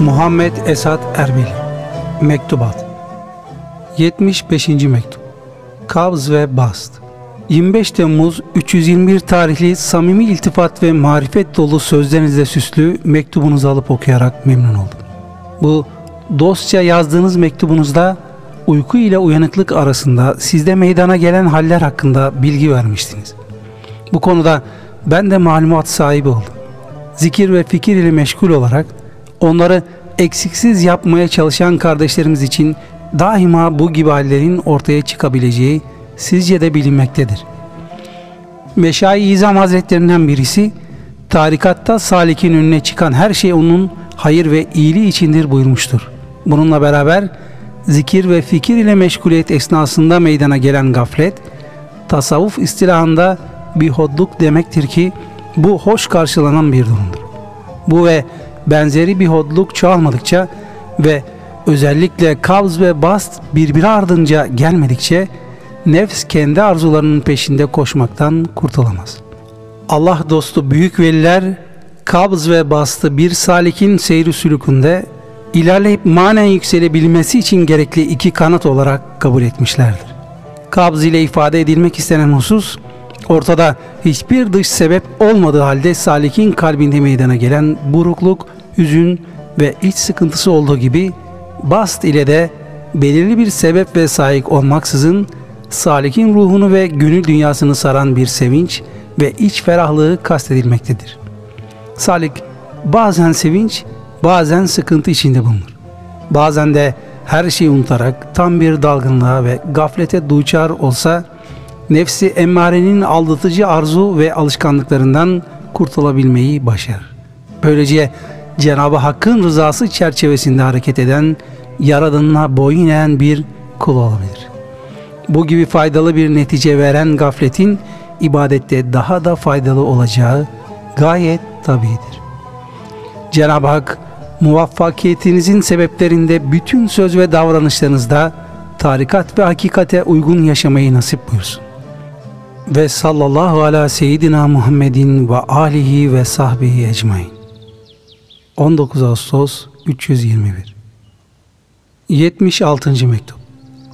Muhammed Esat Erbil Mektubat 75. Mektup Kabz ve Bast 25 Temmuz 321 tarihli samimi iltifat ve marifet dolu sözlerinizle süslü mektubunuzu alıp okuyarak memnun oldum. Bu dostça yazdığınız mektubunuzda uyku ile uyanıklık arasında sizde meydana gelen haller hakkında bilgi vermiştiniz. Bu konuda ben de malumat sahibi oldum. Zikir ve fikir ile meşgul olarak onları eksiksiz yapmaya çalışan kardeşlerimiz için daima bu gibi hallerin ortaya çıkabileceği sizce de bilinmektedir. Meşai İzam Hazretlerinden birisi tarikatta salikin önüne çıkan her şey onun hayır ve iyiliği içindir buyurmuştur. Bununla beraber zikir ve fikir ile meşguliyet esnasında meydana gelen gaflet, tasavvuf istilahında bir hodluk demektir ki bu hoş karşılanan bir durumdur. Bu ve benzeri bir hodluk çoğalmadıkça ve özellikle kabz ve bast birbiri ardınca gelmedikçe nefs kendi arzularının peşinde koşmaktan kurtulamaz. Allah dostu büyük veliler kabz ve bastı bir salikin seyri sülükünde ilerleyip manen yükselebilmesi için gerekli iki kanat olarak kabul etmişlerdir. Kabz ile ifade edilmek istenen husus ortada hiçbir dış sebep olmadığı halde salikin kalbinde meydana gelen burukluk, hüzün ve iç sıkıntısı olduğu gibi bast ile de belirli bir sebep ve sahip olmaksızın salikin ruhunu ve gönül dünyasını saran bir sevinç ve iç ferahlığı kastedilmektedir. Salik bazen sevinç, bazen sıkıntı içinde bulunur. Bazen de her şeyi unutarak tam bir dalgınlığa ve gaflete duçar olsa nefsi emmarenin aldatıcı arzu ve alışkanlıklarından kurtulabilmeyi başarır. Böylece Cenab-ı Hakk'ın rızası çerçevesinde hareket eden, yaradanına boyun eğen bir kul olabilir. Bu gibi faydalı bir netice veren gafletin ibadette daha da faydalı olacağı gayet tabidir. Cenab-ı Hak muvaffakiyetinizin sebeplerinde bütün söz ve davranışlarınızda tarikat ve hakikate uygun yaşamayı nasip buyursun. Ve sallallahu ala seyyidina Muhammedin ve alihi ve sahbihi ecmain. 19 Ağustos 321 76. Mektup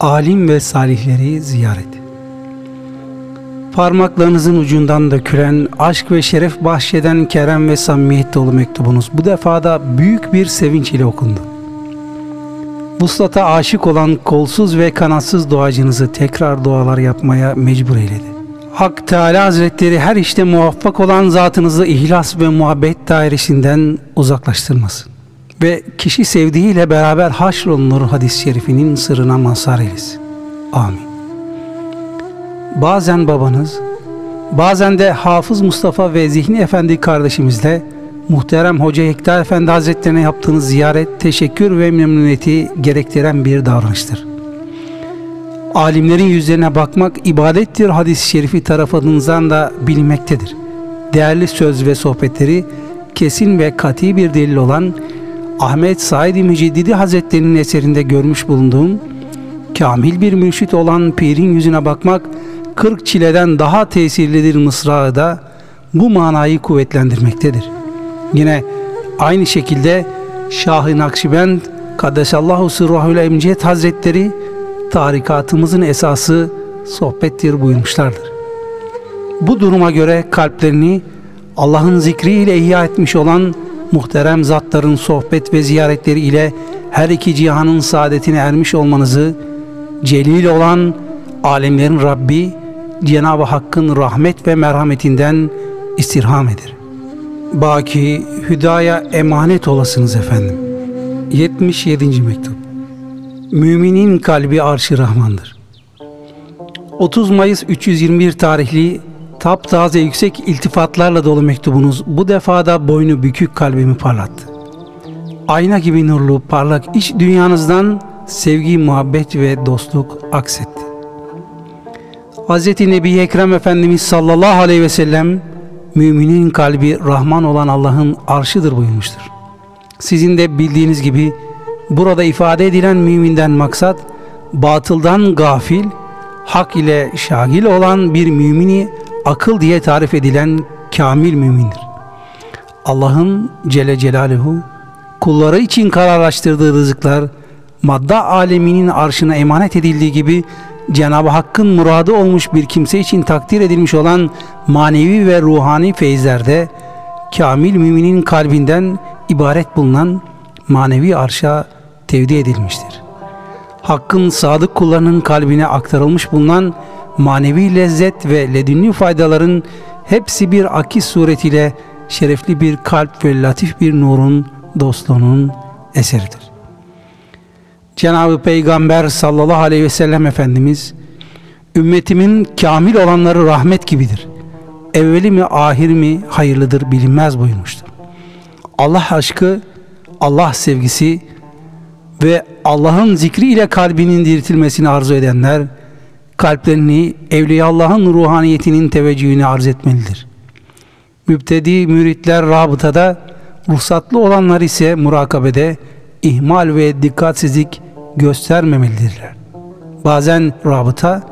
Alim ve salihleri ziyaret Parmaklarınızın ucundan dökülen, aşk ve şeref bahşeden kerem ve samimiyet dolu mektubunuz bu defada büyük bir sevinç ile okundu. Vuslata aşık olan kolsuz ve kanatsız doğacınızı tekrar dualar yapmaya mecbur eyledi. Hak Teala Hazretleri her işte muvaffak olan zatınızı ihlas ve muhabbet dairesinden uzaklaştırmasın. Ve kişi sevdiğiyle beraber haşrolunur hadis-i şerifinin sırrına mazhar eylesin. Amin. Bazen babanız, bazen de Hafız Mustafa ve Zihni Efendi kardeşimizle muhterem Hoca Yekta Efendi Hazretlerine yaptığınız ziyaret teşekkür ve memnuniyeti gerektiren bir davranıştır. Alimlerin yüzlerine bakmak ibadettir hadis-i şerifi tarafınızdan da bilinmektedir. Değerli söz ve sohbetleri kesin ve kati bir delil olan Ahmet Said-i Müceddidi Hazretleri'nin eserinde görmüş bulunduğum kamil bir mürşit olan pirin yüzüne bakmak kırk çileden daha tesirlidir mısrağı da bu manayı kuvvetlendirmektedir. Yine aynı şekilde Şah-ı Nakşibend Kaddesallahu Sırrahül Emciyet Hazretleri tarikatımızın esası sohbettir buyurmuşlardır. Bu duruma göre kalplerini Allah'ın zikriyle ihya etmiş olan muhterem zatların sohbet ve ziyaretleri ile her iki cihanın saadetine ermiş olmanızı celil olan alemlerin Rabbi Cenab-ı Hakk'ın rahmet ve merhametinden istirham eder. Baki hüdaya emanet olasınız efendim. 77. Mektup Müminin kalbi arşı Rahman'dır. 30 Mayıs 321 tarihli taptaze yüksek iltifatlarla dolu mektubunuz bu defada boynu bükük kalbimi parlattı. Ayna gibi nurlu parlak iç dünyanızdan sevgi, muhabbet ve dostluk aksetti. Hz. Nebi Ekrem Efendimiz sallallahu aleyhi ve sellem müminin kalbi Rahman olan Allah'ın arşıdır buyurmuştur. Sizin de bildiğiniz gibi burada ifade edilen müminden maksat batıldan gafil, hak ile şagil olan bir mümini akıl diye tarif edilen kamil mümindir. Allah'ın Celle Celaluhu kulları için kararlaştırdığı rızıklar madde aleminin arşına emanet edildiği gibi Cenab-ı Hakk'ın muradı olmuş bir kimse için takdir edilmiş olan manevi ve ruhani feyizlerde kamil müminin kalbinden ibaret bulunan manevi arşa tevdi edilmiştir. Hakk'ın sadık kullarının kalbine aktarılmış bulunan manevi lezzet ve ledünlü faydaların hepsi bir akis suretiyle şerefli bir kalp ve latif bir nurun dostluğunun eseridir. Cenab-ı Peygamber sallallahu aleyhi ve sellem Efendimiz ümmetimin kamil olanları rahmet gibidir. Evveli mi ahir mi hayırlıdır bilinmez buyurmuştur. Allah aşkı, Allah sevgisi ve Allah'ın zikriyle kalbinin diriltilmesini arzu edenler kalplerini Evliya Allah'ın ruhaniyetinin teveccühüne arz etmelidir. Mübtedi müritler rabıtada, ruhsatlı olanlar ise murakabede ihmal ve dikkatsizlik göstermemelidirler. Bazen rabıta,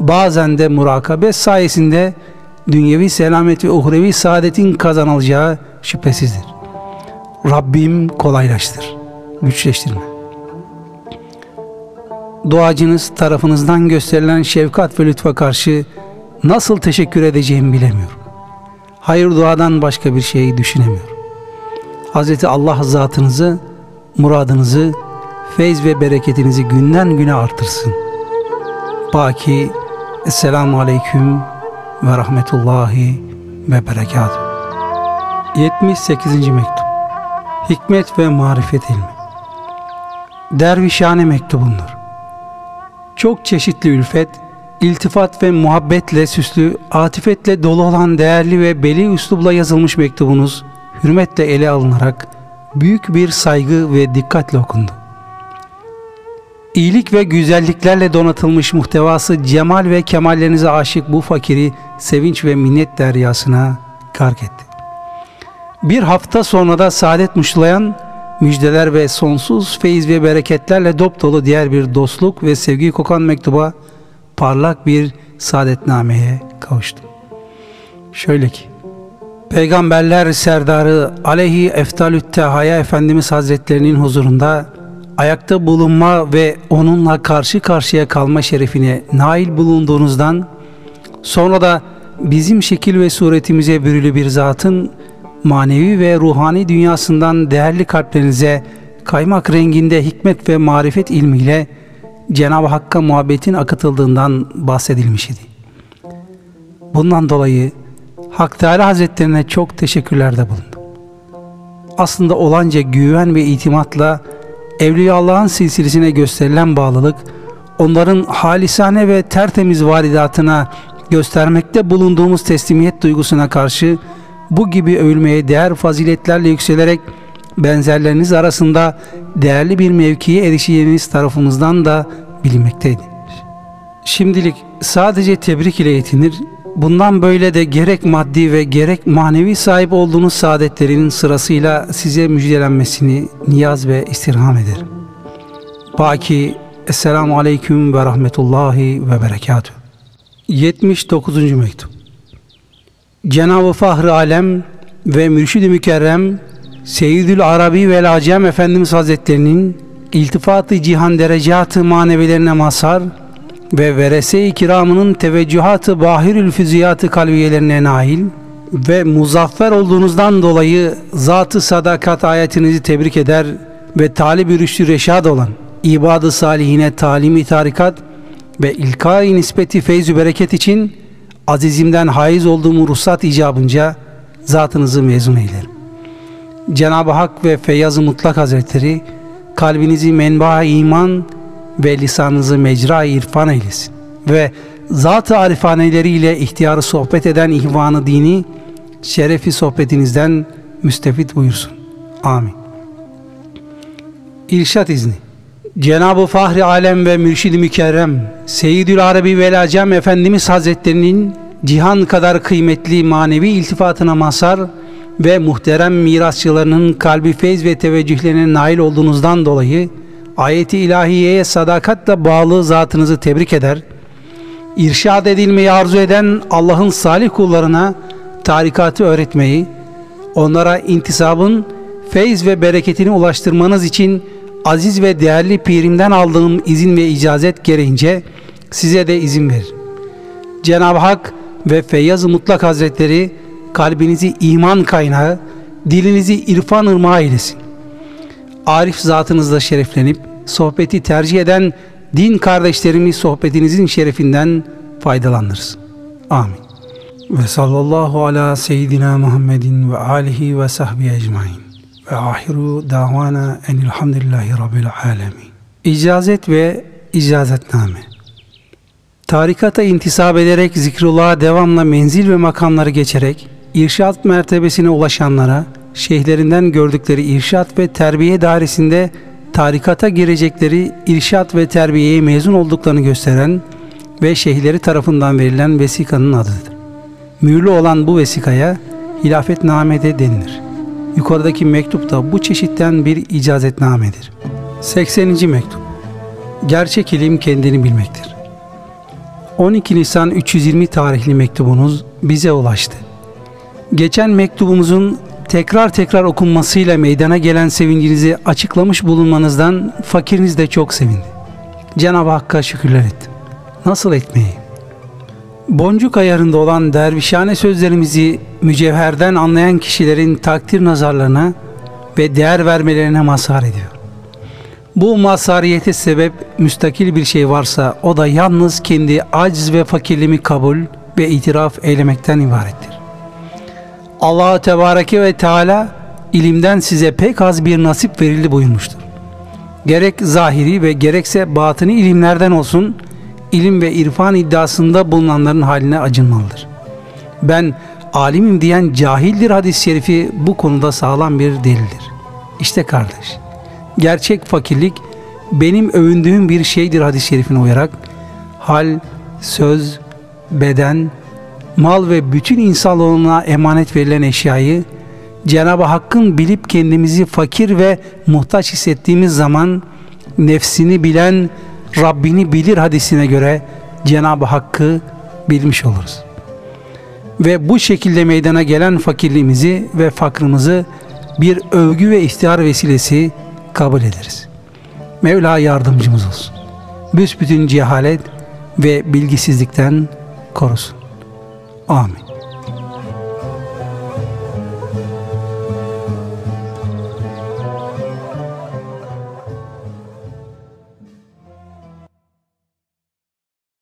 bazen de murakabe sayesinde dünyevi selamet ve uhrevi saadetin kazanılacağı şüphesizdir. Rabbim kolaylaştır, güçleştirme. Duacınız tarafınızdan gösterilen şefkat ve lütfa karşı nasıl teşekkür edeceğimi bilemiyorum. Hayır duadan başka bir şeyi düşünemiyorum. Hazreti Allah zatınızı, muradınızı, feyz ve bereketinizi günden güne artırsın. Baki, Esselamu Aleyküm ve Rahmetullahi ve Berekatuhu. 78. Mektup Hikmet ve Marifet ilmi Dervişhane mektubundur. Çok çeşitli ülfet, iltifat ve muhabbetle süslü, atifetle dolu olan değerli ve beli üslubla yazılmış mektubunuz hürmetle ele alınarak büyük bir saygı ve dikkatle okundu. İyilik ve güzelliklerle donatılmış muhtevası cemal ve kemallerinize aşık bu fakiri sevinç ve minnet deryasına gark etti. Bir hafta sonra da saadet muşlayan müjdeler ve sonsuz feyiz ve bereketlerle dop dolu diğer bir dostluk ve sevgi kokan mektuba parlak bir saadetnameye kavuştu. Şöyle ki, Peygamberler Serdarı Aleyhi Eftalüt Tehaya Efendimiz Hazretlerinin huzurunda ayakta bulunma ve onunla karşı karşıya kalma şerefine nail bulunduğunuzdan sonra da bizim şekil ve suretimize bürülü bir zatın manevi ve ruhani dünyasından değerli kalplerinize kaymak renginde hikmet ve marifet ilmiyle Cenab-ı Hakk'a muhabbetin akıtıldığından bahsedilmiş idi. Bundan dolayı Hak Teala Hazretlerine çok teşekkürlerde bulundum. Aslında olanca güven ve itimatla Evliya Allah'ın silsilesine gösterilen bağlılık, onların halisane ve tertemiz varidatına göstermekte bulunduğumuz teslimiyet duygusuna karşı bu gibi övülmeye değer faziletlerle yükselerek benzerleriniz arasında değerli bir mevkiye erişeceğiniz tarafımızdan da bilinmekteydi. Şimdilik sadece tebrik ile yetinir, bundan böyle de gerek maddi ve gerek manevi sahip olduğunuz saadetlerin sırasıyla size müjdelenmesini niyaz ve istirham ederim. Baki Esselamu Aleyküm ve Rahmetullahi ve Berekatuhu. 79. Mektup Cenab-ı Fahri Alem ve Mürşid-i Mükerrem Seyyidül Arabi ve Acem Efendimiz Hazretlerinin iltifatı cihan derecatı manevilerine mazhar ve verese-i kiramının teveccühatı bahirül füziyatı kalbiyelerine nail ve muzaffer olduğunuzdan dolayı zatı sadakat ayetinizi tebrik eder ve talib-i rüştü reşad olan ibadı salihine talimi tarikat ve ilkai nispeti feyzü bereket için azizimden haiz olduğum ruhsat icabınca zatınızı mezun eylerim. Cenab-ı Hak ve Feyyaz-ı Mutlak Hazretleri kalbinizi menba iman ve lisanınızı mecra irfan eylesin ve zat-ı arifaneleriyle ihtiyarı sohbet eden ihvanı dini şerefi sohbetinizden müstefit buyursun. Amin. İrşat izni Cenab-ı Fahri Alem ve Mürşid-i Mükerrem Seyyidül Arabi Velacem Efendimiz Hazretlerinin cihan kadar kıymetli manevi iltifatına mazhar ve muhterem mirasçılarının kalbi feyz ve teveccühlerine nail olduğunuzdan dolayı ayeti ilahiyeye sadakatle bağlı zatınızı tebrik eder, irşad edilmeyi arzu eden Allah'ın salih kullarına tarikatı öğretmeyi, onlara intisabın feyz ve bereketini ulaştırmanız için aziz ve değerli pirimden aldığım izin ve icazet gereğince size de izin verir. Cenab-ı Hak ve Feyyaz-ı Mutlak Hazretleri kalbinizi iman kaynağı, dilinizi irfan ırmağı eylesin. Arif zatınızla şereflenip sohbeti tercih eden din kardeşlerimiz sohbetinizin şerefinden faydalanırız. Amin. Ve sallallahu ala seyyidina Muhammedin ve alihi ve sahbihi ecmain. Ve ahiru davana enilhamdülillahi rabbil alemin. İcazet ve icazetname. Tarikata intisap ederek zikrullah'a devamla menzil ve makamları geçerek irşat mertebesine ulaşanlara şeyhlerinden gördükleri irşat ve terbiye dairesinde tarikata girecekleri irşat ve terbiyeye mezun olduklarını gösteren ve şeyhleri tarafından verilen vesikanın adıdır. Mühürlü olan bu vesikaya hilafetname de denilir. Yukarıdaki mektup da bu çeşitten bir icazetnamedir. 80. mektup Gerçek ilim kendini bilmektir. 12 Nisan 320 tarihli mektubunuz bize ulaştı. Geçen mektubumuzun tekrar tekrar okunmasıyla meydana gelen sevincinizi açıklamış bulunmanızdan fakiriniz de çok sevindi. Cenab-ı Hakk'a şükürler ettim. Nasıl etmeyi? Boncuk ayarında olan dervişhane sözlerimizi mücevherden anlayan kişilerin takdir nazarlarına ve değer vermelerine mazhar ediyor. Bu mazhariyete sebep müstakil bir şey varsa o da yalnız kendi aciz ve fakirliğimi kabul ve itiraf eylemekten ibarettir. Allah Tebareke ve Teala ilimden size pek az bir nasip verildi buyurmuştur. Gerek zahiri ve gerekse batını ilimlerden olsun, ilim ve irfan iddiasında bulunanların haline acınmalıdır. Ben alimim diyen cahildir hadis-i şerifi bu konuda sağlam bir delildir. İşte kardeş, gerçek fakirlik benim övündüğüm bir şeydir hadis-i şerifine uyarak hal, söz, beden, mal ve bütün insanoğluna emanet verilen eşyayı Cenab-ı Hakk'ın bilip kendimizi fakir ve muhtaç hissettiğimiz zaman nefsini bilen Rabbini bilir hadisine göre Cenab-ı Hakk'ı bilmiş oluruz. Ve bu şekilde meydana gelen fakirliğimizi ve fakrımızı bir övgü ve ihtiyar vesilesi kabul ederiz. Mevla yardımcımız olsun. Büsbütün cehalet ve bilgisizlikten korusun. Amin.